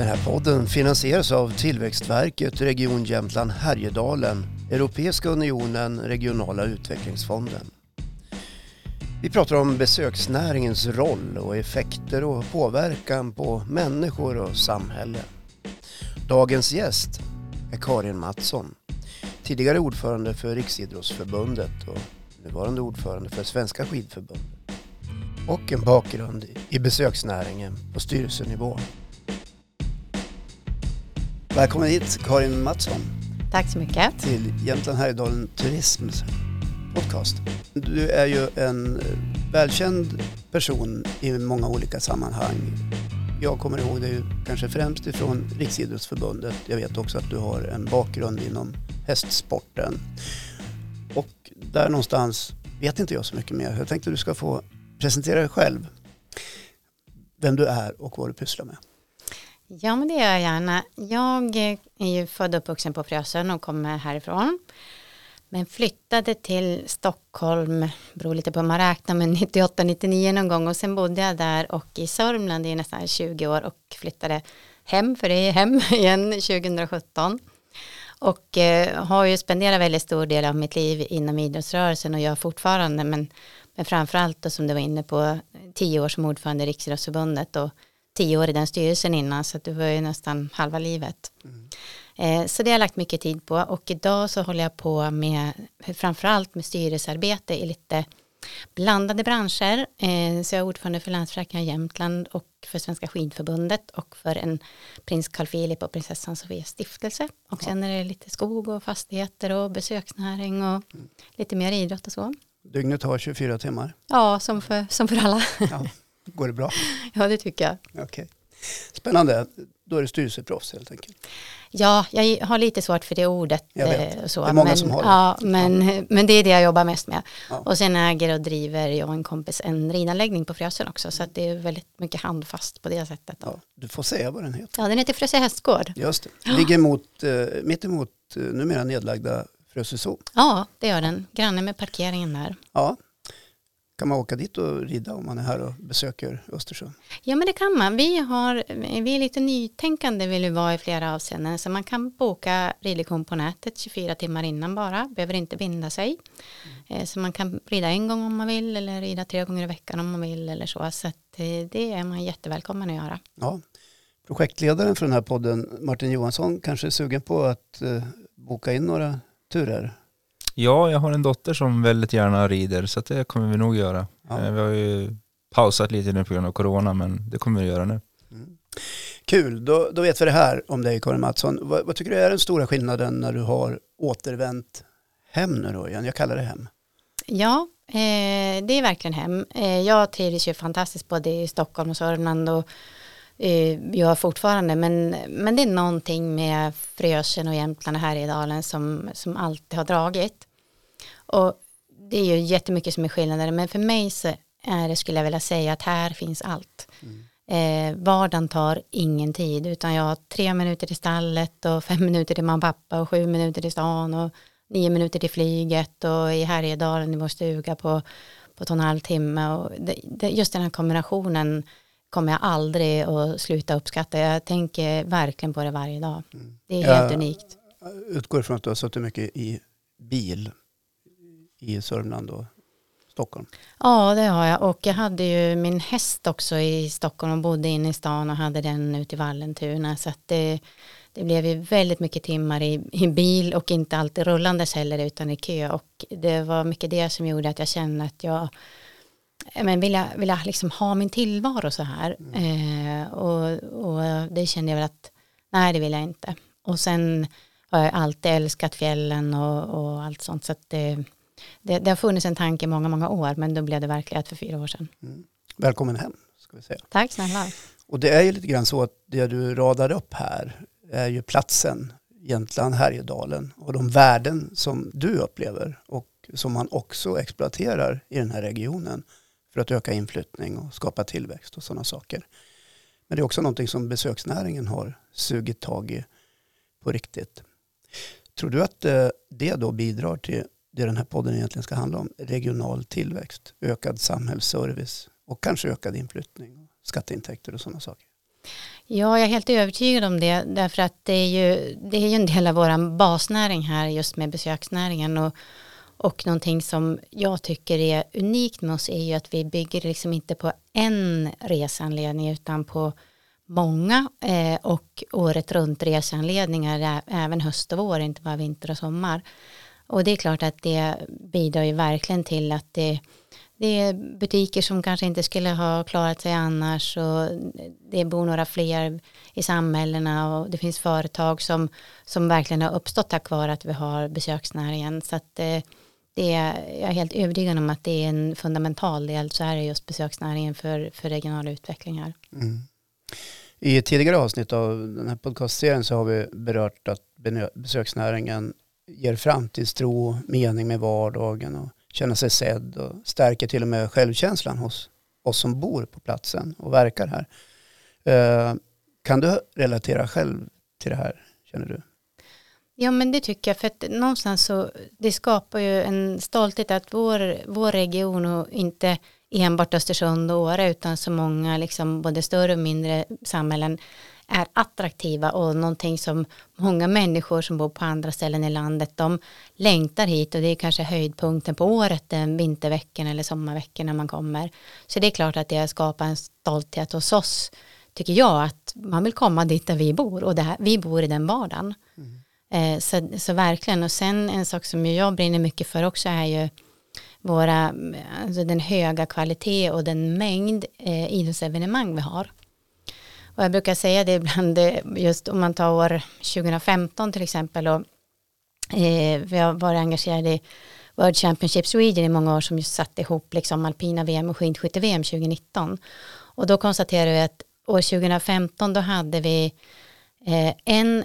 Den här podden finansieras av Tillväxtverket, Region Jämtland Härjedalen, Europeiska unionen, Regionala utvecklingsfonden. Vi pratar om besöksnäringens roll och effekter och påverkan på människor och samhälle. Dagens gäst är Karin Mattsson, tidigare ordförande för Riksidrottsförbundet och nuvarande ordförande för Svenska skidförbundet och en bakgrund i besöksnäringen på styrelsenivå. Välkommen hit Karin Mattsson Tack så mycket. till Jämtland Härjedalen Turisms podcast. Du är ju en välkänd person i många olika sammanhang. Jag kommer ihåg dig kanske främst ifrån Riksidrottsförbundet. Jag vet också att du har en bakgrund inom hästsporten. Och där någonstans vet inte jag så mycket mer. Jag tänkte du ska få presentera dig själv. Vem du är och vad du pysslar med. Ja, men det gör jag gärna. Jag är ju född och uppvuxen på Frösön och kommer härifrån. Men flyttade till Stockholm, beror lite på hur man räknar, men 98-99 någon gång och sen bodde jag där och i Sörmland i nästan 20 år och flyttade hem, för det är hem igen 2017. Och eh, har ju spenderat väldigt stor del av mitt liv inom idrottsrörelsen och gör fortfarande, men, men framförallt då, som du var inne på, tio år som ordförande i Riksidrottsförbundet och tio år i den styrelsen innan, så det var ju nästan halva livet. Eh, Så det har jag lagt mycket tid på och idag så håller jag på med framförallt med styrelsearbete i lite blandade branscher. Eh, Så jag är ordförande för Länsförsäkringar Jämtland och för Svenska skidförbundet och för en prins Carl Philip och prinsessan Sofia stiftelse. Och sen är det lite skog och fastigheter och besöksnäring och lite mer idrott och så. Dygnet har 24 timmar. Ja, som för, som för alla. Ja, går det bra? Ja, det tycker jag. Okej. Spännande. Då är du styrelseproffs helt enkelt. Ja, jag har lite svårt för det ordet. Jag vet. eh, Så. Det är många men, som har det. Ja, men, men det är det jag jobbar mest med. Ja. Och sen äger och driver jag och en kompis en ridanläggning på Frösön också. Så att det är väldigt mycket handfast på det sättet. Ja, Ja, du får säga vad den heter. ja den heter Frösö hästgård. Just det. Ligger mot, eh, mitt emot eh, numera nedlagda Frösö Zoo. Ja, det gör den. Granne med parkeringen där. Ja. Kan man åka dit och rida om man är här och besöker Östersund? Ja, men det kan man. Vi, har, vi är lite nytänkande vill vi vara i flera avseenden. Så man kan boka ridlektion på nätet 24 timmar innan bara. Behöver inte binda sig. Eh, Så man kan rida en gång om man vill eller rida tre gånger i veckan om man vill eller så. Så eh, det är man jättevälkommen att göra. Ja. Projektledaren för den här podden, Martin Johansson, kanske är sugen på att eh, boka in några turer. Ja, jag har en dotter som väldigt gärna rider så det kommer vi nog göra. Ja. Eh, Vi har ju pausat lite nu på grund av corona men det kommer vi göra nu. Mm. Kul, då, då vet vi det här om dig Karin Mattsson. Vad, vad tycker du är den stora skillnaden när du har återvänt hem nu då igen? Jag kallar det hem. Ja, eh, det är verkligen hem. Eh, jag trivs ju fantastiskt både i Stockholm och Sörmland och eh, jag fortfarande, men, men det är någonting med Frösön och Jämtland och Härjedalen som, som alltid har dragit. Och det är ju jättemycket som är skillnader, men för mig så är det, skulle jag vilja säga, att här finns allt. Eh, vardagen tar ingen tid, utan jag har tre minuter till stallet och fem minuter till mamma och pappa och sju minuter till stan och nio minuter till flyget och i Härjedalen i vår stuga på, på två och en halv timme. Och det, det, just den här kombinationen kommer jag aldrig att sluta uppskatta. Jag tänker verkligen på det varje dag. Det är helt unikt. Jag utgår ifrån att du har suttit mycket i bil i Sörmland och Stockholm. Ja, det har jag. Och jag hade ju min häst också i Stockholm och bodde inne i stan och hade den ute i Vallentuna. Så att det, det blev ju väldigt mycket timmar i, i bil och inte alltid rullandes heller utan i kö. Och det var mycket det som gjorde att jag kände att jag ja, men vill jag, vill jag liksom ha min tillvaro så här? Eh, och, och det kände jag väl att nej, det vill jag inte. Och sen har jag alltid älskat fjällen och, och allt sånt. Så att det, det, det har funnits en tanke i många, många år, men då blev det verklighet för fyra år sedan. Mm. Välkommen hem, ska vi säga. Tack snälla. Och det är ju lite grann så att det du radar upp här är ju platsen, Jämtland, Härjedalen och de värden som du upplever och som man också exploaterar i den här regionen för att öka inflyttning och skapa tillväxt och sådana saker. Men det är också någonting som besöksnäringen har sugit tag i på riktigt. Tror du att eh, det då bidrar till det den här podden egentligen ska handla om? Regional tillväxt, ökad samhällsservice och kanske ökad inflyttning, skatteintäkter och sådana saker. Ja, jag är helt övertygad om det därför att det är ju, det är ju en del av vår basnäring här just med besöksnäringen och, och någonting som jag tycker är unikt med oss är ju att vi bygger liksom inte på en resanledning utan på många eh, och året runt resanledningar även höst och vår, inte bara vinter och sommar. Och det är klart att det bidrar ju verkligen till att det, det är butiker som kanske inte skulle ha klarat sig annars och det bor några fler i samhällena och det finns företag som, som verkligen har uppstått tack vare att vi har besöksnäringen. Så att det, det är, jag är helt övertygad om att det är en fundamental del så här är just besöksnäringen för, för regional utveckling här. Mm. I ett tidigare avsnitt av den här podcastserien så har vi berört att besöksnäringen ger framtidstro, mening med vardagen och känna sig sedd och stärker till och med självkänslan hos oss som bor på platsen och verkar här. Eh, kan du relatera själv till det här, känner du? Ja men det tycker jag för att någonstans så det skapar ju en stolthet att vår, vår region och inte enbart Östersund och Åre utan så många liksom både större och mindre samhällen är attraktiva och någonting som många människor som bor på andra ställen i landet de längtar hit och det är kanske höjdpunkten på året den vinterveckan eller sommarveckan när man kommer så det är klart att det skapar en stolthet hos oss tycker jag att man vill komma dit där vi bor och här, vi bor i den vardagen mm. eh, så, så verkligen och sen en sak som jag brinner mycket för också är ju våra, alltså den höga kvalitet och den mängd eh, idrottsevenemang vi har. Och jag brukar säga det ibland, just om man tar år 2015 till exempel och eh, vi har varit engagerade i World Championship Sweden i många år som just satte ihop liksom alpina VM och skidskytte-VM 2019. Och då konstaterar vi att år 2015 då hade vi eh, en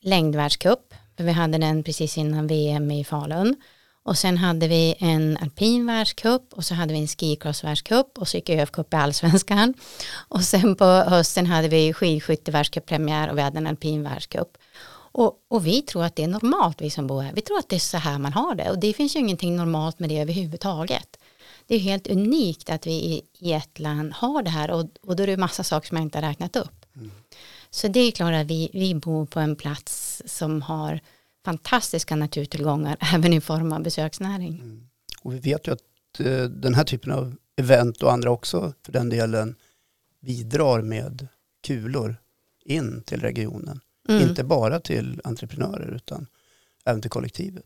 längdvärldscup, för vi hade den precis innan VM i Falun. Och sen hade vi en alpin världscup och så hade vi en skicross världscup och så gick ÖF-cup i allsvenskan. Och sen på hösten hade vi skidskytte världscuppremiär och vi hade en alpin världscup. Och, och, vi tror att det är normalt vi som bor här. Vi tror att det är så här man har det och det finns ju ingenting normalt med det överhuvudtaget. Det är helt unikt att vi i, i ett land har det här och, och då är det massa saker som jag inte har räknat upp. Mm. Så det är klart att vi, vi bor på en plats som har fantastiska naturtillgångar även i form av besöksnäring. Mm. Och vi vet ju att eh, den här typen av event och andra också för den delen bidrar med kulor in till regionen. Mm. Inte bara till entreprenörer utan även till kollektivet.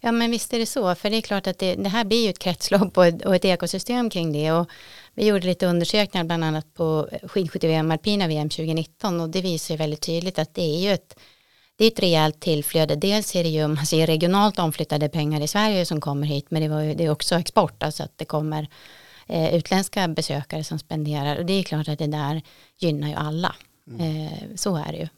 Ja men visst är det så, för det är klart att det, det här blir ju ett kretslopp och ett, och ett, ekosystem kring det. Och vi gjorde lite undersökningar bland annat på skidskytte-VM, alpina VM 2019 och det visar ju väldigt tydligt att det är ju ett det är ett rejält tillflöde. Dels är det ju man ser regionalt omflyttade pengar i Sverige som kommer hit men det, var ju, det är också export, alltså att det kommer eh, utländska besökare som spenderar och det är klart att det där gynnar ju alla. Mm. Eh, så är det ju.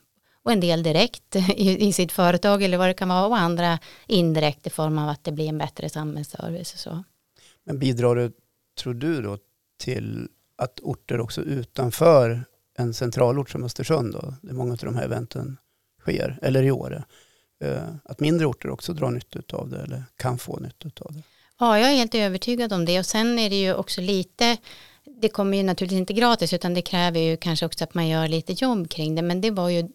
Och en del direkt i, i, sitt företag eller vad det kan vara och andra indirekt i form av att det blir en bättre samhällsservice och så. Men bidrar det, tror du då, till att orter också utanför en centralort som Östersund då, där många av de här eventen sker, eller i Åre. Eh, att mindre orter också drar nytta av det eller kan få nytta av det. Ja, jag är helt övertygad om det och sen är det ju också lite det kommer ju naturligtvis inte gratis utan det kräver ju kanske också att man gör lite jobb kring det men det var ju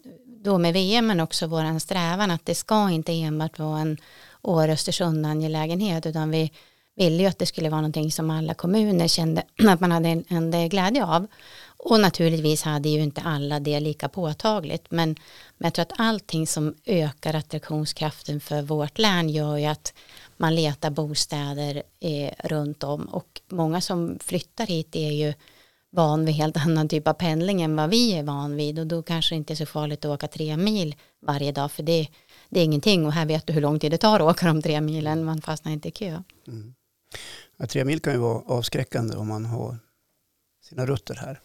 då med VM men också våran strävan att det ska inte enbart vara en Åre-Östersund angelägenhet utan vi ville ju att det skulle vara någonting som alla kommuner kände att man hade en, en glädje av och naturligtvis hade ju inte alla det lika påtagligt. Men, men jag tror att allting som ökar attraktionskraften för vårt län gör ju att man letar bostäder eh, runt om. Och många som flyttar hit är ju van vid helt annan typ av pendling än vad vi är van vid. Och då kanske det inte är så farligt att åka tre mil varje dag. För det, det är ingenting. Och här vet du hur lång tid det tar att åka de tre milen. Man fastnar inte i kö. Mm. Ja, tre mil kan ju vara avskräckande om man har sina rötter här.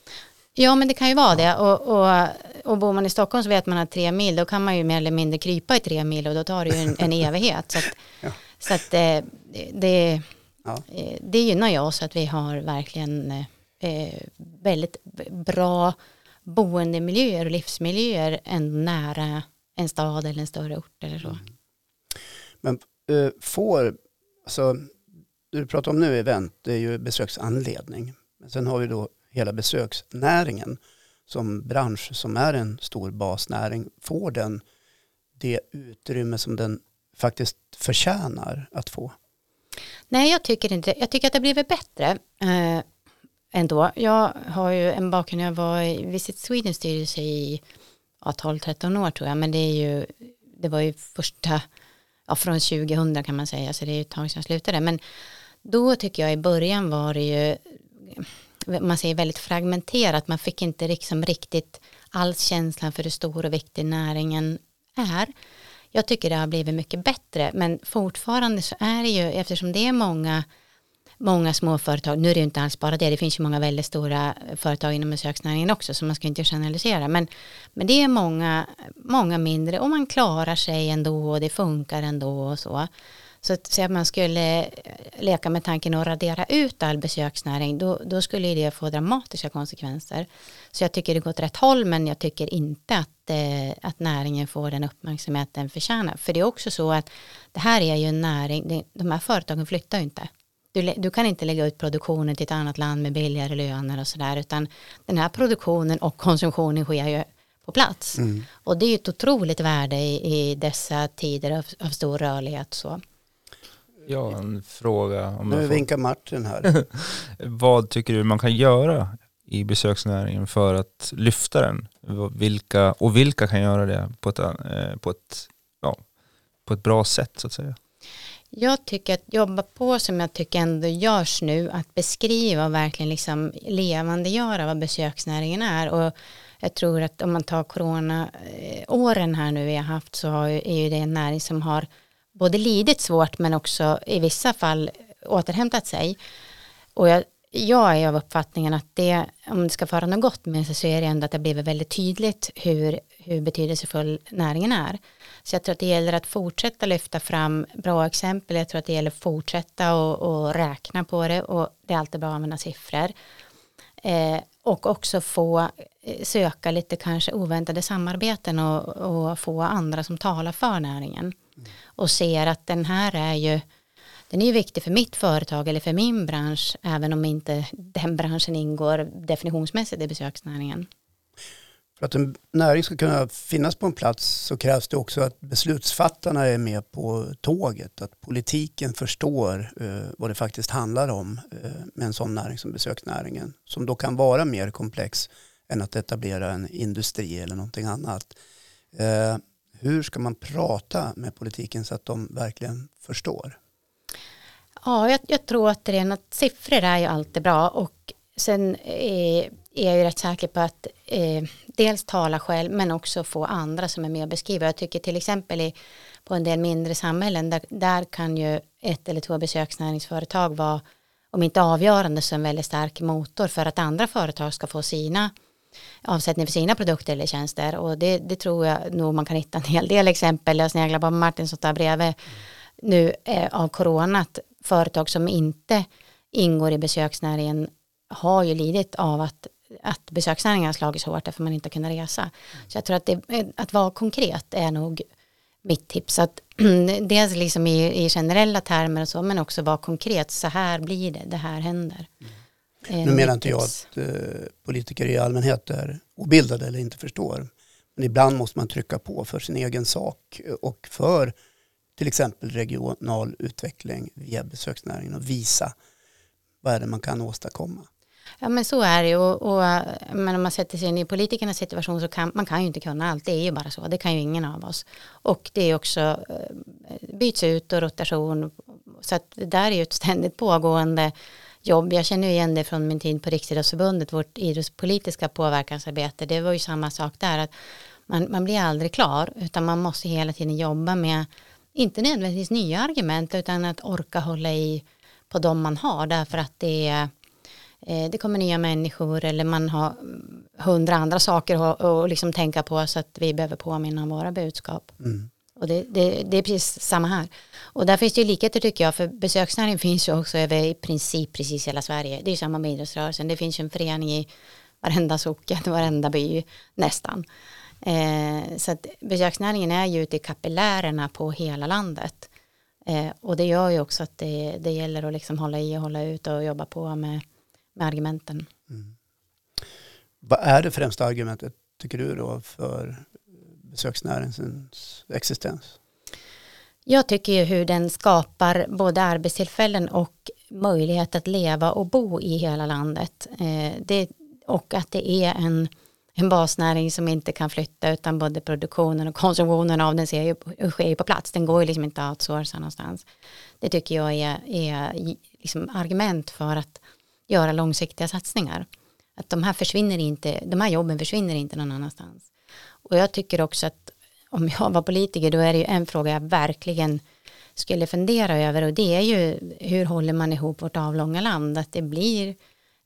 Ja men det kan ju vara det och, och, och bor man i Stockholm så vet man att tre mil då kan man ju mer eller mindre krypa i tre mil och då tar det ju en, en evighet. Så att, ja. så att det, eh, det, ja. Eh, det gynnar ju oss att vi har verkligen eh, väldigt bra boendemiljöer och livsmiljöer än nära en stad eller en större ort eller så. Mm. Men eh, får, alltså det du pratar om nu event, det är ju besöksanledning. Men sen har vi då hela besöksnäringen som bransch som är en stor basnäring, får den det utrymme som den faktiskt förtjänar att få? Nej, jag tycker inte Jag tycker att det har blivit bättre eh, ändå. Jag har ju en bakgrund, jag var i Visit Sweden styrelse i ja, 12-13 år tror jag, men det är ju, det var ju första, ja, från 2000 kan man säga, så det är ju ett tag sedan jag slutade, men då tycker jag i början var det ju, man säger väldigt fragmenterat, man fick inte liksom riktigt alls känslan för hur stor och viktig näringen är. Jag tycker det har blivit mycket bättre, men fortfarande så är det ju, eftersom det är många många småföretag, nu är det ju inte alls bara det, det finns ju många väldigt stora företag inom besöksnäringen också, så man ska inte generalisera, men, men det är många, många mindre och man klarar sig ändå och det funkar ändå och så. Så att, så att man skulle leka med tanken att radera ut all besöksnäring, då, då skulle det få dramatiska konsekvenser. Så jag tycker det går åt rätt håll, men jag tycker inte att, eh, att näringen får den uppmärksamhet den förtjänar. För det är också så att det här är ju en näring, de här företagen flyttar ju inte. Du, du, kan inte lägga ut produktionen till ett annat land med billigare löner och sådär utan den här produktionen och konsumtionen sker ju på plats. Mm. Och det är ju ett otroligt värde i, i dessa tider av, av, stor rörlighet. Så. Ja, en fråga. Om nu vinkar Martin här. Vad tycker du man kan göra i besöksnäringen för att lyfta den? Vilka, och vilka kan göra det på ett, eh, på ett, ja, på ett bra sätt så att säga? Jag tycker att jobba på som jag tycker ändå görs nu, att beskriva och verkligen liksom levandegöra vad besöksnäringen är. Och jag tror att om man tar corona-åren här nu vi har haft så är ju det en näring som har både lidit svårt men också i vissa fall återhämtat sig. Och jag, jag är av uppfattningen att det, om det ska föra något gott med sig så är det ändå att det blivit väldigt tydligt hur, hur betydelsefull näringen är. Så jag tror att det gäller att fortsätta lyfta fram bra exempel. Jag tror att det gäller att fortsätta och, och räkna på det och det är alltid bra att använda siffror. Eh, och också få eh, söka lite kanske oväntade samarbeten och, och, få andra som talar för näringen. Och ser att den här är ju den är ju viktig för mitt företag eller för min bransch även om inte den branschen ingår definitionsmässigt i besöksnäringen. För att en näring ska kunna finnas på en plats så krävs det också att beslutsfattarna är med på tåget. Att politiken förstår eh, vad det faktiskt handlar om eh, med en sån näring som besöksnäringen. Som då kan vara mer komplex än att etablera en industri eller någonting annat. Eh, hur ska man prata med politiken så att de verkligen förstår? Ja, jag, jag tror att siffror är ju alltid bra och sen är, är jag ju rätt säker på att eh, dels tala själv men också få andra som är med och beskriva. Jag tycker till exempel i, på en del mindre samhällen där, där kan ju ett eller två besöksnäringsföretag vara om inte avgörande så en väldigt stark motor för att andra företag ska få sina avsättning för sina produkter eller tjänster och det, det tror jag nog man kan hitta en hel del exempel. Jag sneglar på Martin som tar bredvid nu eh, av coronat företag som inte ingår i besöksnäringen har ju lidit av att, att besöksnäringen har slagits hårt därför man inte kunnat resa. Så jag tror att det, att vara konkret är nog mitt tips. Att dels liksom i, i generella termer och så men också vara konkret. Så här blir det, det här händer. Mm. Nu menar inte jag att eh, politiker i allmänhet är obildade eller inte förstår. Men ibland måste man trycka på för sin egen sak och för till exempel regional utveckling via besöksnäringen och visa vad är det man kan åstadkomma. Ja men så är det och, och men om man sätter sig in i politikernas situation så kan man kan ju inte kunna allt, det är ju bara så, det kan ju ingen av oss. Och det är också eh, byts ut och rotation, så att det där är ju ett ständigt pågående jobb. Jag känner igen det från min tid på Riksidrottsförbundet, vårt idrottspolitiska påverkansarbete, det var ju samma sak där, att man, man blir aldrig klar, utan man måste hela tiden jobba med, inte nödvändigtvis nya argument, utan att orka hålla i på de man har, därför att det är det kommer nya människor eller man har hundra andra saker att liksom tänka på så att vi behöver påminna om våra budskap. Mm. Och det, det, det, är precis samma här. Och där finns det ju likheter tycker jag, för besöksnäringen finns ju också över i princip precis hela Sverige. Det är ju samma med idrottsrörelsen. Det finns ju en förening i varenda socken, varenda by nästan. Eh, så att besöksnäringen är ju ute i kapillärerna på hela landet. Eh, och det gör ju också att det, det gäller att liksom hålla i och hålla ut och jobba på med med argumenten. Mm. Vad är det främsta argumentet, tycker du då, för besöksnäringens existens? Jag tycker ju hur den skapar både arbetstillfällen och möjlighet att leva och bo i hela landet. Eh, det, och att det är en, en basnäring som inte kan flytta utan både produktionen och konsumtionen av den ser ju, sker ju på plats. Den går ju liksom inte att outsourca någonstans. Det tycker jag är, är liksom argument för att göra långsiktiga satsningar. Att de här försvinner inte, de här jobben försvinner inte någon annanstans. Och jag tycker också att om jag var politiker då är det ju en fråga jag verkligen skulle fundera över. Och det är ju hur håller man ihop vårt avlånga land? Att det blir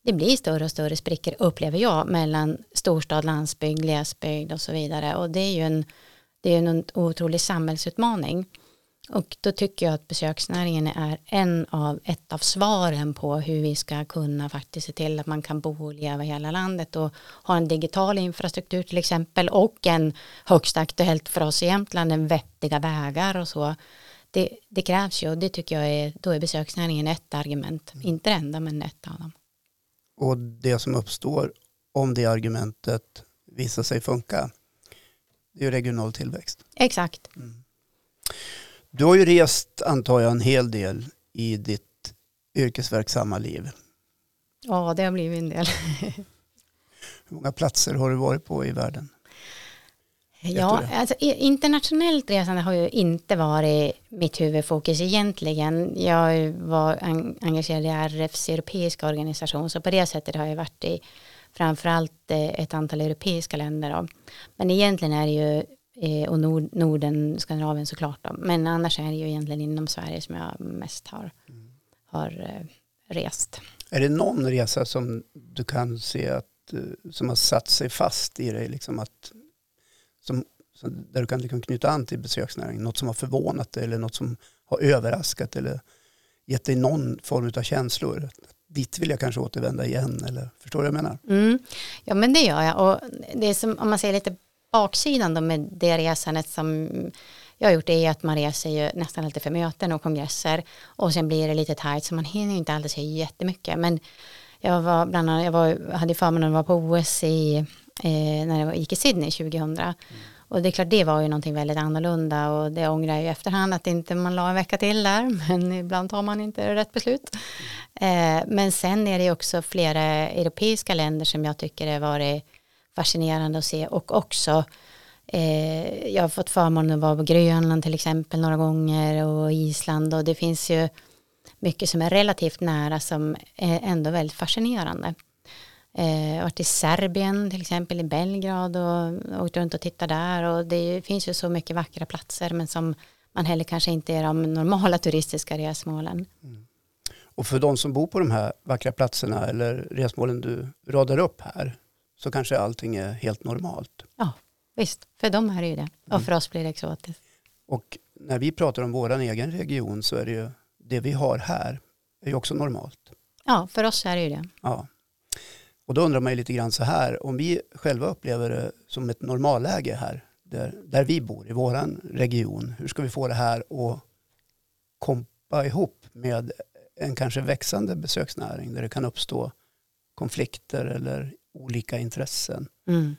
det blir större och större sprickor upplever jag mellan storstad, landsbygd, glesbygd och så vidare. Och det är ju en, det är en otrolig samhällsutmaning. Och då tycker jag att besöksnäringen är en av, ett av svaren på hur vi ska kunna faktiskt se till att man kan bo och leva i hela landet och ha en digital infrastruktur till exempel och en högst aktuellt för oss i Jämtland en vettiga vägar och så. Det, det krävs ju och det tycker jag är, då är besöksnäringen ett argument, mm. inte det enda men ett av dem. Och det som uppstår om det argumentet visar sig funka, det är ju regional tillväxt. Exakt. Mm. Du har ju rest, antar jag, en hel del i ditt yrkesverksamma liv. Ja, det har blivit en del. Hur många platser har du varit på i världen? Ja, alltså, internationellt resande har ju inte varit mitt huvudfokus egentligen. Jag var engagerad i RFs europeiska organisation så på det sättet har jag varit i framförallt eh, ett antal europeiska länder. Då. Men egentligen är det ju Eh, och Nord, Norden, Skandinavien såklart. Då. Men annars är det ju egentligen inom Sverige som jag mest har, mm. har eh, rest. Är det någon resa som du kan se att, eh, som har satt sig fast i dig? Liksom att, som, där du kan liksom knyta an till besöksnäringen? Något som har förvånat dig eller något som har överraskat eller gett dig någon form av känslor? Dit vill jag kanske återvända igen eller förstår du vad jag menar? Mm. Ja men det gör jag och det är som om man säger lite baksidan då med det resandet som jag har gjort är att man reser ju nästan alltid för möten och kongresser och sen blir det lite tajt så man hinner inte alltid se jättemycket men jag var bland annat, jag var, hade förmånen att vara på OS i, eh, när jag gick i Sydney 2000 mm. och det är klart det var ju någonting väldigt annorlunda och det ångrar jag i efterhand att inte man la en vecka till där men ibland tar man inte rätt beslut. Mm. Eh, men sen är det också flera europeiska länder som jag tycker har varit fascinerande att se och också eh, jag har fått förmånen att vara på Grönland till exempel några gånger och Island och det finns ju mycket som är relativt nära som är ändå väldigt fascinerande. Eh, jag har varit i Serbien till exempel i Belgrad och åkt runt och tittat där och det finns ju så mycket vackra platser men som man heller kanske inte är de normala turistiska resmålen. Mm. Och för de som bor på de här vackra platserna eller resmålen du radar upp här, så kanske allting är helt normalt. Ja, visst. För dem är det ju det. Och mm. för oss blir det exotiskt. Och när vi pratar om vår egen region så är det ju det vi har här är ju också normalt. Ja, för oss är det ju det. Ja. Och då undrar man ju lite grann så här, om vi själva upplever det som ett normalläge här, där, där vi bor i vår region, hur ska vi få det här att kompa ihop med en kanske växande besöksnäring där det kan uppstå konflikter eller olika intressen. Mm.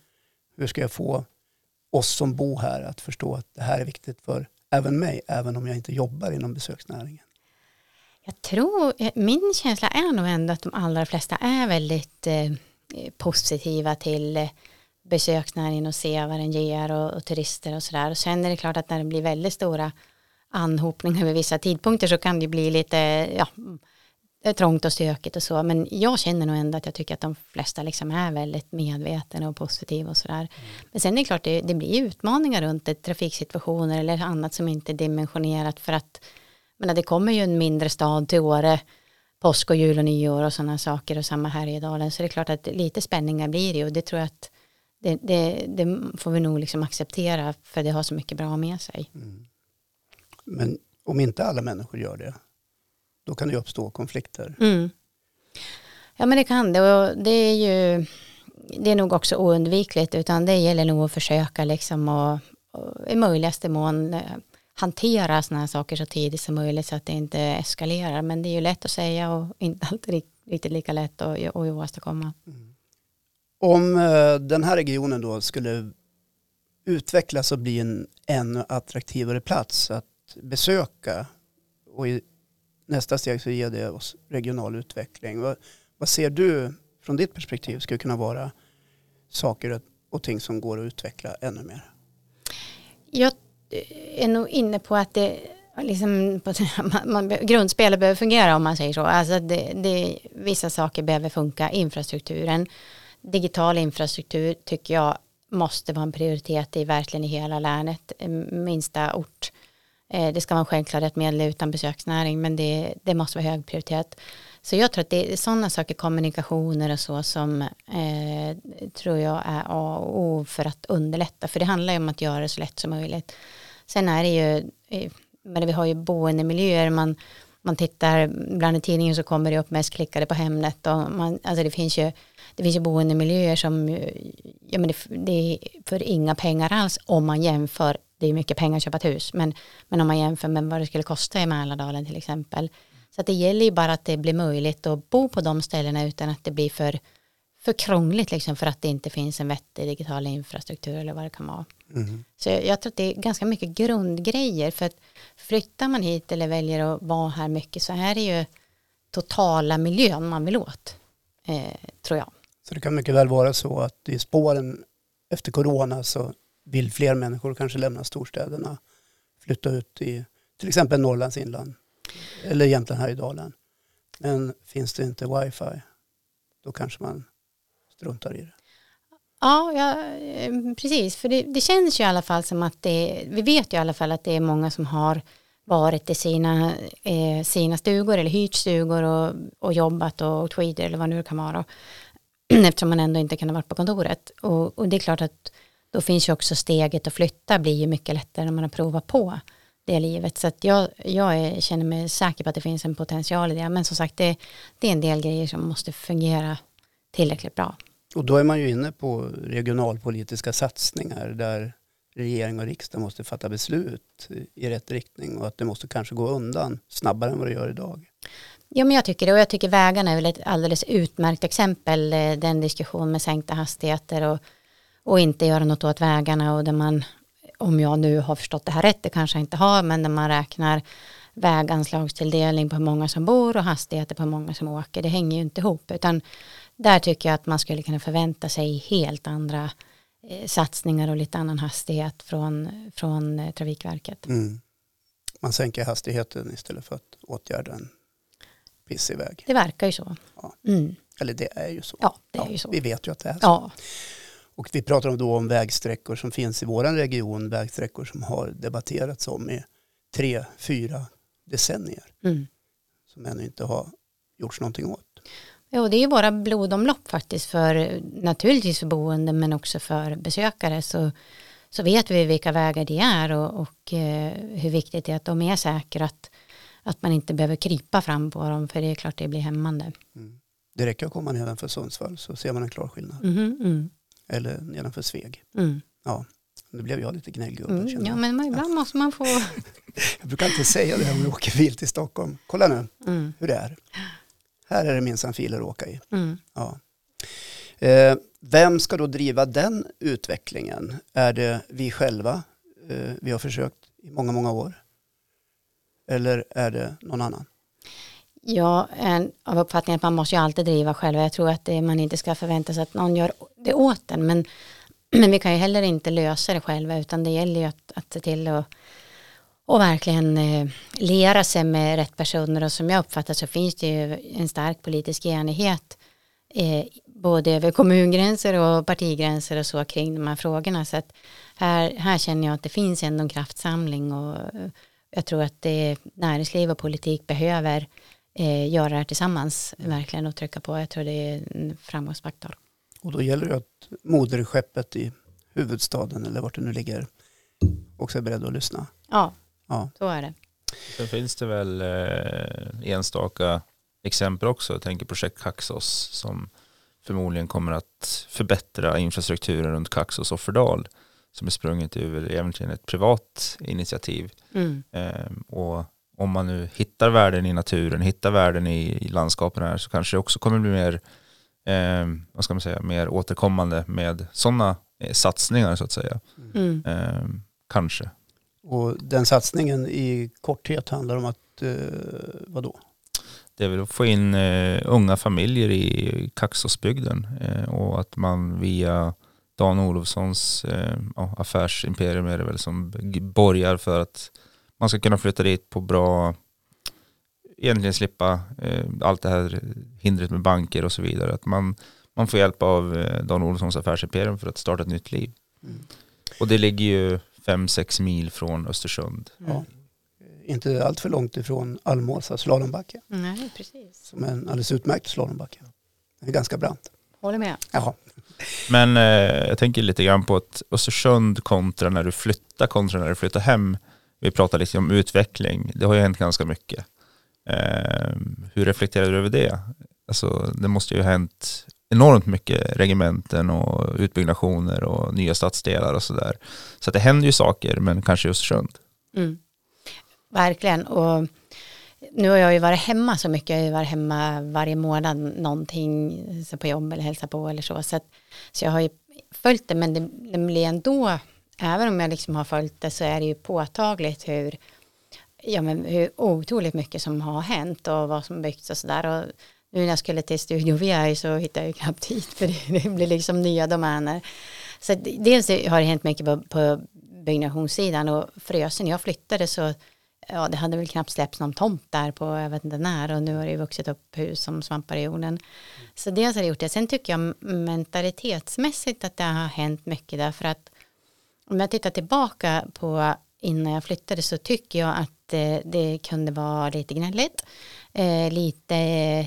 Hur ska jag få oss som bor här att förstå att det här är viktigt för även mig, även om jag inte jobbar inom besöksnäringen? Jag tror, eh, min känsla är nog ändå att de allra flesta är väldigt eh, positiva till eh, besöksnäringen och se vad den ger och, och turister och sådär. Sen är det klart att när det blir väldigt stora anhopningar vid vissa tidpunkter så kan det bli lite, ja, trångt och stökigt och så. Men jag känner nog ändå att jag tycker att de flesta liksom är väldigt medvetna och positiva och sådär. Mm. Men sen är det klart det, det blir utmaningar runt det, trafiksituationer eller annat som inte är dimensionerat för att men det kommer ju en mindre stad till Åre påsk och jul och nyår och sådana saker och samma här i Dalen. Så det är klart att lite spänningar blir det och det tror jag att det, det, det får vi nog liksom acceptera för det har så mycket bra med sig. Mm. Men om inte alla människor gör det, då kan det uppstå konflikter. Mm. Ja men det kan det och det är ju det är nog också oundvikligt utan det gäller nog att försöka liksom och, och i möjligaste mån eh, hantera sådana här saker så tidigt som möjligt så att det inte eskalerar men det är ju lätt att säga och inte alltid riktigt lika lätt att, att åstadkomma. Mm. Om eh, den här regionen då skulle utvecklas och bli en ännu attraktivare plats att besöka och i nästa steg så ger det oss regional utveckling. Vad, vad ser du från ditt perspektiv skulle kunna vara saker och ting som går att utveckla ännu mer? Jag är nog inne på att det liksom, man, man, grundspelet behöver fungera om man säger så. Alltså det, det, vissa saker behöver funka. Infrastrukturen, digital infrastruktur tycker jag måste vara en prioritet i verkligen i hela länet, minsta ort. Eh, det ska vara en självklarhet medel utan besöksnäring, men det, det måste vara hög prioritet. Så jag tror att det är sådana saker, kommunikationer och så som eh, tror jag är A och O för att underlätta. För det handlar ju om att göra det så lätt som möjligt. Sen är det ju, eh, men vi har ju boendemiljöer, man, man tittar, bland i tidningen så kommer det upp mest klickade på Hemnet och man, alltså det finns ju, det finns ju boendemiljöer som, ja men det, det är för inga pengar alls om man jämför, det är mycket pengar att köpa ett hus, men, men om man jämför med vad det skulle kosta i Mälardalen till exempel. Så att det gäller ju bara att det blir möjligt att bo på de ställena utan att det blir för, för krångligt liksom för att det inte finns en vettig digital infrastruktur eller vad det kan vara. Mm. Så jag tror att det är ganska mycket grundgrejer för att flyttar man hit eller väljer att vara här mycket så är det ju totala miljön man vill åt, eh, tror jag. Så det kan mycket väl vara så att i spåren efter corona så vill fler människor kanske lämna storstäderna, flytta ut i till exempel Norrlands inland eller Jämtland Härjedalen. Men finns det inte wifi, då kanske man struntar i det. Ja, ja eh, precis. För det, det, känns ju i alla fall som att det, vi vet ju i alla fall att det är många som har varit i sina, eh, sina stugor eller hyrt stugor och, och jobbat och åkt skidor eller vad nu det kan vara. Eftersom man ändå inte kan ha varit på kontoret. Och, och, det är klart att då finns ju också steget att flytta blir ju mycket lättare när man har provat på det livet. Så att jag, jag är, känner mig säker på att det finns en potential i det. Men som sagt, det, det är en del grejer som måste fungera tillräckligt bra. Och då är man ju inne på regionalpolitiska satsningar där regering och riksdag måste fatta beslut i rätt riktning och att det måste kanske gå undan snabbare än vad det gör idag. Ja, men jag tycker det och jag tycker vägarna är väl ett alldeles utmärkt exempel, eh, den diskussion med sänkta hastigheter och, och inte göra något åt vägarna och där man, om jag nu har förstått det här rätt, det kanske jag inte har, men när man räknar väganslagstilldelning på hur många som bor och hastigheter på hur många som åker, det hänger ju inte ihop, utan där tycker jag att man skulle kunna förvänta sig helt andra eh, satsningar och lite annan hastighet från, från eh, Trafikverket. Mm. Man sänker hastigheten istället för att åtgärda en pissig väg. Det verkar ju så. Ja. Mm. Eller det är ju så. Ja, det är ju så. Vi vet ju att det är så. Ja. Och vi pratar då om vägsträckor som finns i vår region, vägsträckor som har debatterats om i tre, fyra decennier. Mm. Som ännu inte har gjorts någonting åt. Jo, det är ju våra blodomlopp faktiskt för naturligtvis för boende men också för besökare så, så vet vi vilka vägar det är och, och eh, hur viktigt det är att de är säkra att, att man inte behöver krypa fram på dem för det är klart det blir hämmande. Mm. Det räcker att komma nedanför Sundsvall så ser man en klar skillnad. Mm, mm. Eller nedanför Sveg. Mm. Ja, nu blev jag lite gnällgubbe. Mm, ja, men ibland måste man få... jag brukar inte säga det om jag åker bil till Stockholm. Kolla nu mm. hur det är. Här är det minsann filer att åka i. Mm. Ja. Eh, vem ska då driva den utvecklingen? Är det vi själva? Eh, vi har försökt i många, många år. Eller är det någon annan? Jag är av uppfattningen att man måste ju alltid driva själv. Jag tror att det, man inte ska förvänta sig att någon gör det åt en. Men, men vi kan ju heller inte lösa det själva utan det gäller ju att, att se till att och verkligen eh, lera sig med rätt personer och som jag uppfattar så finns det ju en stark politisk enighet eh, både över kommungränser och partigränser och så kring de här frågorna så att här, här känner jag att det finns ändå en kraftsamling och eh, jag tror att det näringsliv och politik behöver eh, göra det här tillsammans verkligen och trycka på. Jag tror det är en framgångsfaktor. Och då gäller det att moderskeppet i huvudstaden eller vart det nu ligger också är beredd att lyssna. Ja, Ja. Så är det. Sen finns det väl eh, enstaka exempel också. Jag tänker projekt Kaxos som förmodligen kommer att förbättra infrastrukturen runt Kaxos Offerdal som är sprunget ur egentligen ett privat initiativ. Mm. Eh, och om man nu hittar värden i naturen, hittar värden i, i landskapen här så kanske det också kommer bli mer eh, vad ska man säga, mer återkommande med sådana eh, satsningar så att säga. Mm. Eh, kanske. Och den satsningen i korthet handlar om att, eh, vadå? Det är väl att få in eh, unga familjer i Kaxåsbygden eh, och att man via Dan Olofssons eh, affärsimperium är det väl som borgar för att man ska kunna flytta dit på bra, egentligen slippa eh, allt det här hindret med banker och så vidare. Att man, man får hjälp av eh, Dan Olofssons affärsimperium för att starta ett nytt liv. Mm. Och det ligger ju fem sex mil från Östersund. Mm. Ja. Inte allt för långt ifrån Almåsa slalombacke Nej, precis. som är en alldeles utmärkt slalombacke. Den är ganska brant. Håller med. Jaha. Men eh, jag tänker lite grann på att Östersund kontra när du flyttar kontra när du flyttar hem. Vi pratar lite om utveckling. Det har ju hänt ganska mycket. Eh, hur reflekterar du över det? Alltså, det måste ju ha hänt enormt mycket regementen och utbyggnationer och nya stadsdelar och sådär. Så att det händer ju saker, men kanske just Östersund. Mm. Verkligen. Och nu har jag ju varit hemma så mycket. Jag har ju varit hemma varje månad någonting så på jobb eller hälsa på eller så. Så, att, så jag har ju följt det men det, det blir ändå, även om jag liksom har följt det så är det ju påtagligt hur, ja, men hur otroligt mycket som har hänt och vad som byggts och sådär. Och nu när jag skulle till Studio VI så hittade jag ju knappt hit för det, blir liksom nya domäner. Så att dels har det hänt mycket på, på byggnationssidan och Frösen, jag flyttade så ja, det hade väl knappt släppts någon tomt där på jag vet inte när och nu har det ju vuxit upp hus som svampar i jorden. Så dels har det gjort det. Sen tycker jag mentalitetsmässigt att det har hänt mycket därför att om jag tittar tillbaka på innan jag flyttade så tycker jag att eh, det kunde vara lite gnälligt. Eh, lite,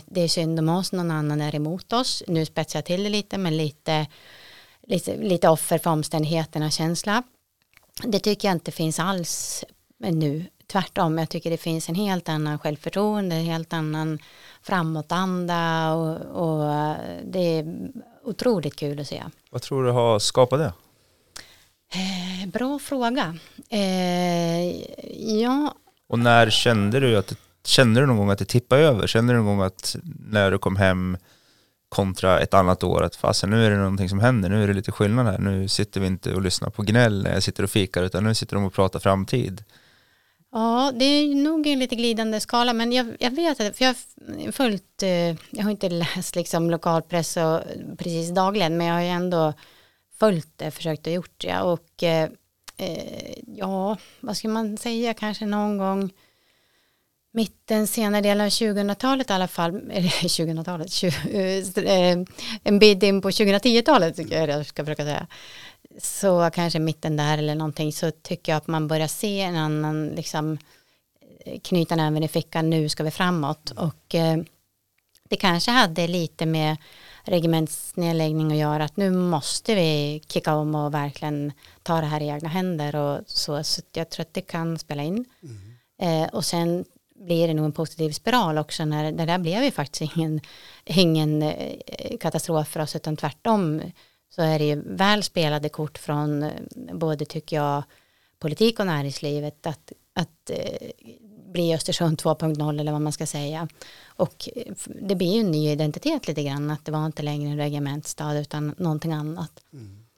det är synd om oss, någon annan är emot oss. Nu spetsar jag till det lite, men lite, lite, lite offer för omständigheterna känsla. Det tycker jag inte finns alls nu. Tvärtom, jag tycker det finns en helt annan självförtroende, en helt annan framåtanda och, och det är otroligt kul att se. Vad tror du har skapat det? Eh, bra fråga. Eh, ja, Och när kände du att kände du någon gång att det tippade över? Kände du någon gång att när du kom hem kontra ett annat år att fasen nu är det någonting som händer, nu är det lite skillnad här, nu sitter vi inte och lyssnar på gnäll när jag sitter och fikar utan nu sitter de och pratar framtid. Ja, det är nog en lite glidande skala, men jag, jag vet att, för jag har följt, eh, jag har inte läst liksom lokalpress och, precis dagligen, men jag har ju ändå följt det, försökt och gjort det. Och eh, eh, ja, vad ska man säga, kanske någon gång mitten, senare delen av 2000-talet i alla fall, eller 2000-talet, 20, eh, eh, en bit in på 2010-talet tycker jag jag ska försöka säga. Så kanske mitten där eller någonting så tycker jag att man börjar se en annan liksom eh, knyta näven i fickan. Nu ska vi framåt. Och eh, det kanske hade lite med regementsnedläggning att göra att nu måste vi kicka om och verkligen ta det här i egna händer och så, så jag tror att det kan spela in. Eh, och sen blir det nog en positiv spiral också när det där blev ju faktiskt ingen, ingen eh, katastrof för oss utan tvärtom så är det ju väl spelade kort från eh, både tycker jag politik och näringslivet att, att eh, bli Östersund 2.0 eller vad man ska säga. Och eh, det blir ju en ny identitet lite grann att det var inte längre en regementsstad utan någonting annat.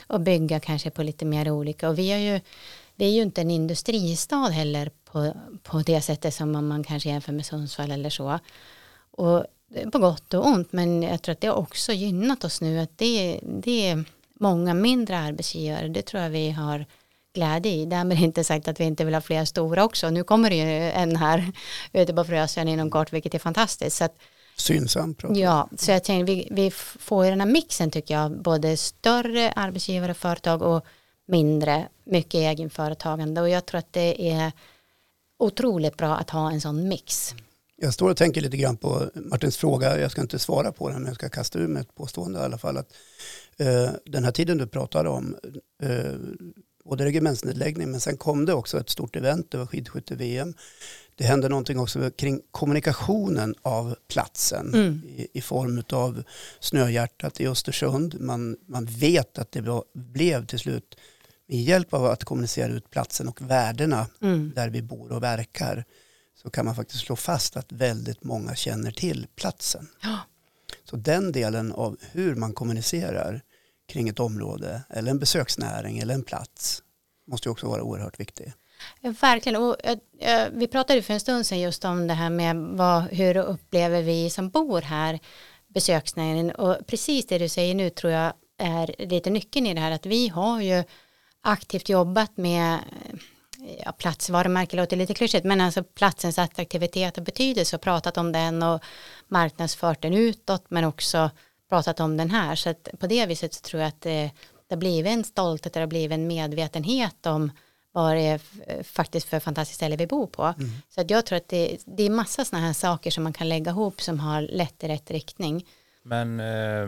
Och bygga kanske på lite mer olika. Och vi är ju vi är ju inte en industristad heller på, på det sättet som om man kanske jämför med Sundsvall eller så. Och på gott och ont men jag tror att det har också gynnat oss nu att det, det är många mindre arbetsgivare. Det tror jag vi har glädje i. Därmed inte sagt att vi inte vill ha fler stora också. Nu kommer det ju en här ute på Frösön inom kort vilket är fantastiskt. Så att Synsam pratar Ja, så jag tänker vi, vi får ju den här mixen tycker jag, både större arbetsgivare, företag och mindre, mycket egenföretagande. Och jag tror att det är otroligt bra att ha en sån mix. Jag står och tänker lite grann på Martins fråga, jag ska inte svara på den men jag ska kasta ur mig ett påstående i alla fall. Att, eh, den här tiden du pratade om, eh, både regementsnedläggning men sen kom det också ett stort event, det var skidskytte-VM. Det hände någonting också kring kommunikationen av platsen Mm. i, i form av Snöhjärtat i Östersund. Man, man vet att det var, blev till slut med hjälp av att kommunicera ut platsen och värdena Mm. där vi bor och verkar så kan man faktiskt slå fast att väldigt många känner till platsen. Ja. Så den delen av hur man kommunicerar kring ett område eller en besöksnäring eller en plats måste ju också vara oerhört viktig. Verkligen. Och, äh, vi pratade för en stund sedan just om det här med vad, hur upplever vi som bor här besöksnäringen och precis det du säger nu tror jag är lite nyckeln i det här att vi har ju aktivt jobbat med ja, platsvarumärke låter lite klyschigt men alltså platsens attraktivitet och betydelse och pratat om den och marknadsfört den utåt men också pratat om den här så att på det viset så tror jag att det, det har blivit en stolthet det har blivit en medvetenhet om vad det är faktiskt för fantastiskt ställe vi bor på. Mm. Så att jag tror att det, det är massa sådana här saker som man kan lägga ihop som har lett i rätt riktning. Men eh,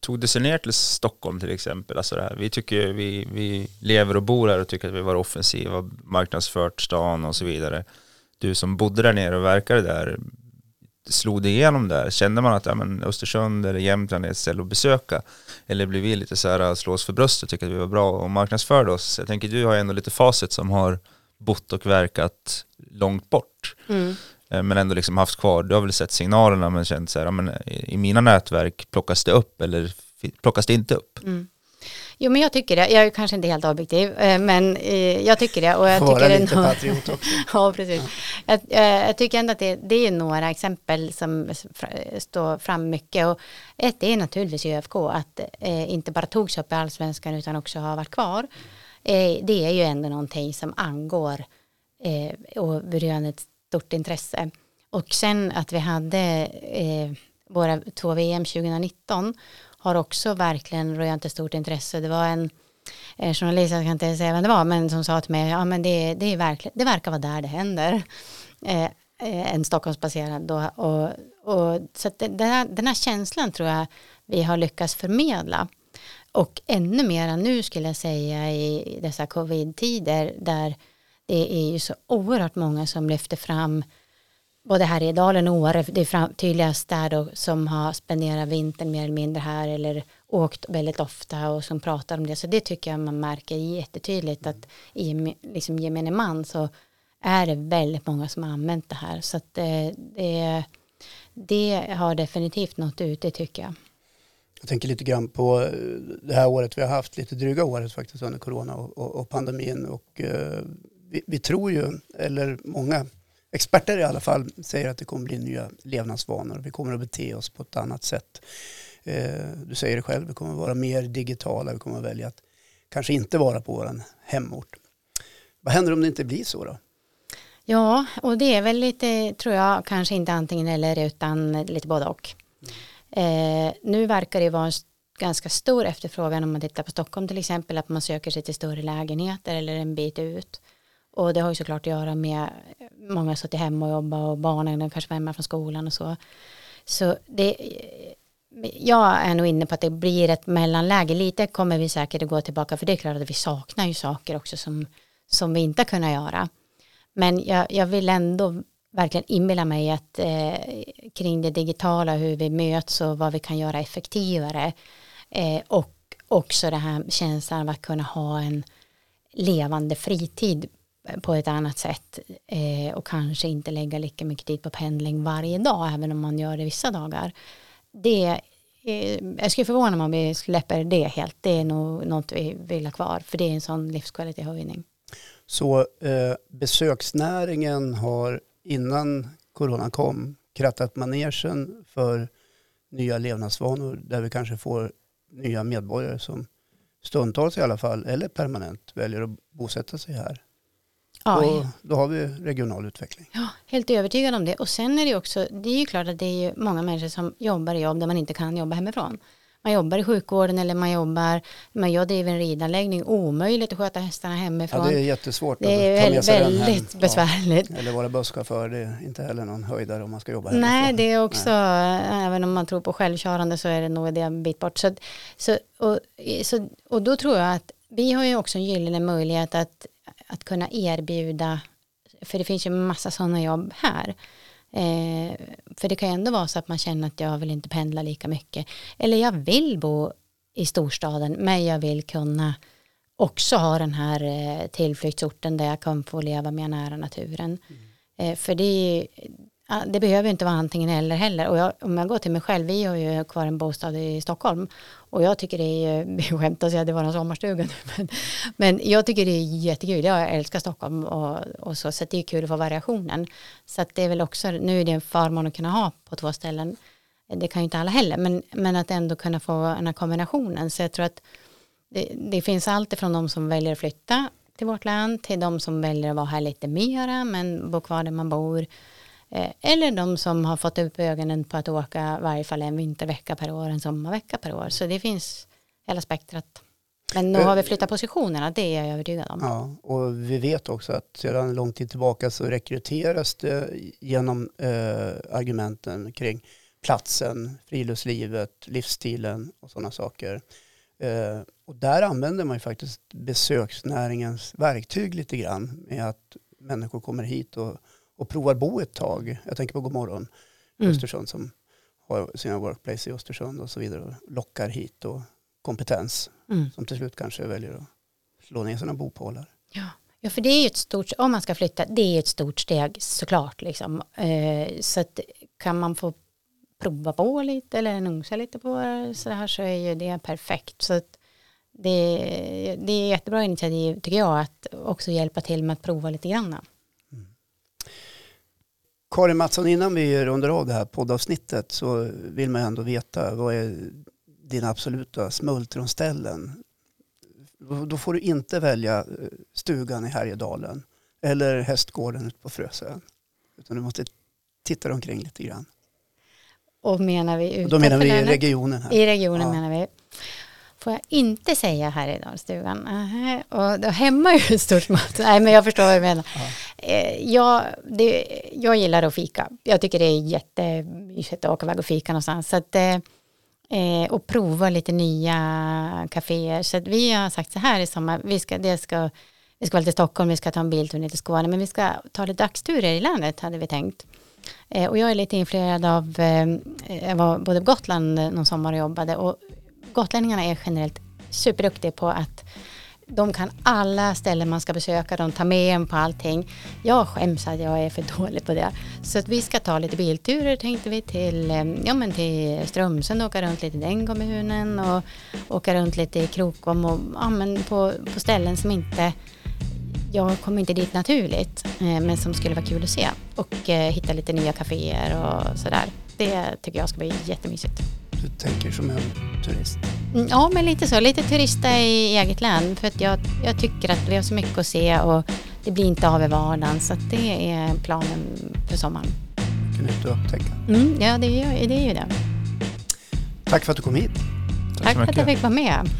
tog det sig ner till Stockholm till exempel? Alltså det här, vi tycker vi, vi lever och bor här och tycker att vi var offensiva, marknadsfört stan och så vidare. Du som bodde där nere och verkade där, slog det igenom där? Kände man att ja, men Östersund eller Jämtland är ett ställe att besöka? Eller blev vi lite så här slå oss för bröstet och tycker att vi var bra och marknadsförde oss? Jag tänker du har ändå lite facit som har bott och verkat långt bort. Mm. Eh, men ändå liksom haft kvar, du har väl sett signalerna men känt så här, ja, men i mina nätverk plockas det upp eller plockas det inte upp? Mm. Jo men jag tycker det, jag är kanske inte helt objektiv eh, men eh, jag tycker det. Och jag Vara tycker lite det patriot också. ja precis. Jag, jag, tycker ändå att det, det, är några exempel som står fram mycket och ett är naturligtvis ÖFK att eh, inte bara togs upp i allsvenskan utan också har varit kvar. Eh, det är ju ändå någonting som angår eh, och röner ett stort intresse. Och sen att vi hade eh, våra två VM 2019 har också verkligen rönt ett stort intresse. Det var en, journalist, jag kan inte säga vem det var, men som sa till mig, ja men det, det, är verkligen, det verkar vara där det händer. Eh, eh en Stockholmsbaserad då. Och, och, så den, här, den här känslan tror jag vi har lyckats förmedla. Och ännu mera nu skulle jag säga i dessa covid-tider där det är ju så oerhört många som lyfter fram både här i Dalen och Åre, det är fram, tydligast där då, som har spenderat vintern mer eller mindre här eller åkt väldigt ofta och som pratar om det. Så det tycker jag man märker jättetydligt att i liksom gemene man så är det väldigt många som har använt det här. Så att det, det, det har definitivt nått ut, det tycker jag. Jag tänker lite grann på eh, det här året vi har haft, lite dryga året faktiskt under corona och, och, och pandemin. Och, eh, vi, vi, tror ju, eller många experter i alla fall säger att det kommer bli nya levnadsvanor. Vi kommer att bete oss på ett annat sätt. Eh, du säger det själv, vi kommer att vara mer digitala. Vi kommer att välja att kanske inte vara på vår hemort. Vad händer om det inte blir så då? Ja, och det är väl lite, tror jag, kanske inte antingen eller utan lite både och. Mm. Eh, nu verkar det vara en ganska stor efterfrågan om man tittar på Stockholm till exempel, att man söker sig till större lägenheter eller en bit ut. Och det har ju såklart att göra med många har suttit hemma och jobbat och barnen kanske var hemma från skolan och så. Så det, jag är nog inne på att det blir ett mellanläge. Lite kommer vi säkert att gå tillbaka för det är klart att vi saknar ju saker också som, som vi inte kunnat göra. Men jag, jag vill ändå verkligen inbilla mig att eh, kring det digitala, hur vi möts och vad vi kan göra effektivare eh, och också det här känslan av att kunna ha en levande fritid på ett annat sätt eh, och kanske inte lägga lika mycket tid på pendling varje dag även om man gör det vissa dagar. Det, eh, jag skulle förvåna mig om vi släpper det helt. Det är nog något vi vill ha kvar för det är en sån livskvalitetshöjning. Så eh, besöksnäringen har innan corona kom krattat manegen för nya levnadsvanor där vi kanske får nya medborgare som stundtals i alla fall eller permanent väljer att bosätta sig här. Ja. Och då har vi regional utveckling. Ja, helt övertygad om det. Och sen är det också, det är ju klart att det är många människor som jobbar i jobb där man inte kan jobba hemifrån. Man jobbar i sjukvården eller man jobbar, man jag driver en ridanläggning, omöjligt att sköta hästarna hemifrån. Ja, det är jättesvårt det är väldigt, väldigt besvärligt. Ja. Eller vara busschaufför, det är inte heller någon höjdare om man ska jobba hemifrån. Nej, det är också, Nej. även om man tror på självkörande så är det nog det en bit bort. Så, så, och, så, och då tror jag att vi har ju också en gyllene möjlighet att att kunna erbjuda, för det finns ju massa sådana jobb här. Eh, för det kan ju ändå vara så att man känner att jag vill inte pendla lika mycket. Eller jag vill bo i storstaden men jag vill kunna också ha den här eh, tillflyktsorten där jag kan få leva mer nära naturen. Mm. Eh, för det är ja, det behöver inte vara antingen eller heller. Och jag, om jag går till mig själv, vi har ju kvar en bostad i Stockholm. Och jag tycker det är, skämt att säga att det var en sommarstuga nu, men, men jag tycker det är jättekul. Jag älskar Stockholm och, och så, så det är kul att få variationen. Så att det är väl också, nu är det en förmån att kunna ha på två ställen. Det kan ju inte alla heller, men, men att ändå kunna få den här kombinationen. Så jag tror att det, det finns allt ifrån de som väljer att flytta till vårt land till de som väljer att vara här lite mera men bo kvar där man bor. Eh, eller de som har fått upp ögonen på att åka varje fall en vintervecka per år, en sommarvecka per år. Så det finns hela spektrat. Men nu har vi flyttat positionerna, det är jag övertygad om. Ja, och vi vet också att sedan lång tid tillbaka så rekryteras det genom eh, argumenten kring platsen, friluftslivet, livsstilen och sådana saker. Eh, och där använder man ju faktiskt besöksnäringens verktyg lite grann med att människor kommer hit och, och provar bo ett tag. Jag tänker på Godmorgon mm. Östersund som har sina workplace i Östersund och så vidare och lockar hit och kompetens mm. som till slut kanske väljer att slå ner sina bopålar. Ja. Ja, för det är ju ett stort, om man ska flytta, det är ett stort steg såklart. Liksom. Eh, så att kan man få prova på lite eller nosa lite på så här så är ju det perfekt. Så att det, det är jättebra initiativ tycker jag att också hjälpa till med att prova lite grann. Karin Mattsson, innan vi rundar av det här poddavsnittet så vill man ändå veta vad är dina absoluta smultronställen? Då får du inte välja eh, stugan i Härjedalen eller hästgården ute på Frösön. Utan du måste titta omkring lite grann. Och menar vi Då menar vi i regionen här. I regionen ja. menar vi. Får jag inte säga här i Dalstugan. Uh, och då hemma är ju stort mått. Nej, men jag förstår vad du menar. Ja. Uh, jag, det, jag gillar att fika. Jag tycker det är jättemysigt att åka iväg och fika någonstans. Så att, uh, och prova lite nya kaféer. Så att vi har sagt så här i sommar. Vi ska, det ska, vi ska vara till Stockholm, vi ska ta en biltur ner till Skåne. Men vi ska ta lite dagsturer i landet hade vi tänkt. Eh, och jag är lite influerad av, eh, jag var både på Gotland någon sommar och jobbade och gotlänningarna är generellt superduktiga på att de kan alla ställen man ska besöka, de tar med en på allting. Jag skäms att jag är för dålig på det. Så att vi ska ta lite bilturer tänkte vi till, eh, ja, men till Strömsund och åka runt lite i den kommunen och åka runt lite i Krokom och ja, men på, på ställen som inte jag kommer inte dit naturligt, eh, men som skulle vara kul att se. Och eh, hitta lite nya kaféer och sådär. Det tycker jag ska bli jättemysigt. Du tänker som en turist? Mm, ja, men lite så. Lite turista i eget län. För att jag, jag tycker att vi har så mycket att se och det blir inte av i vardagen. Så det är planen för sommaren. Mycket nytt att upptäcka. Mm, ja, det är, det är ju det. Tack för att du kom hit. Tack, Tack för att jag fick vara med.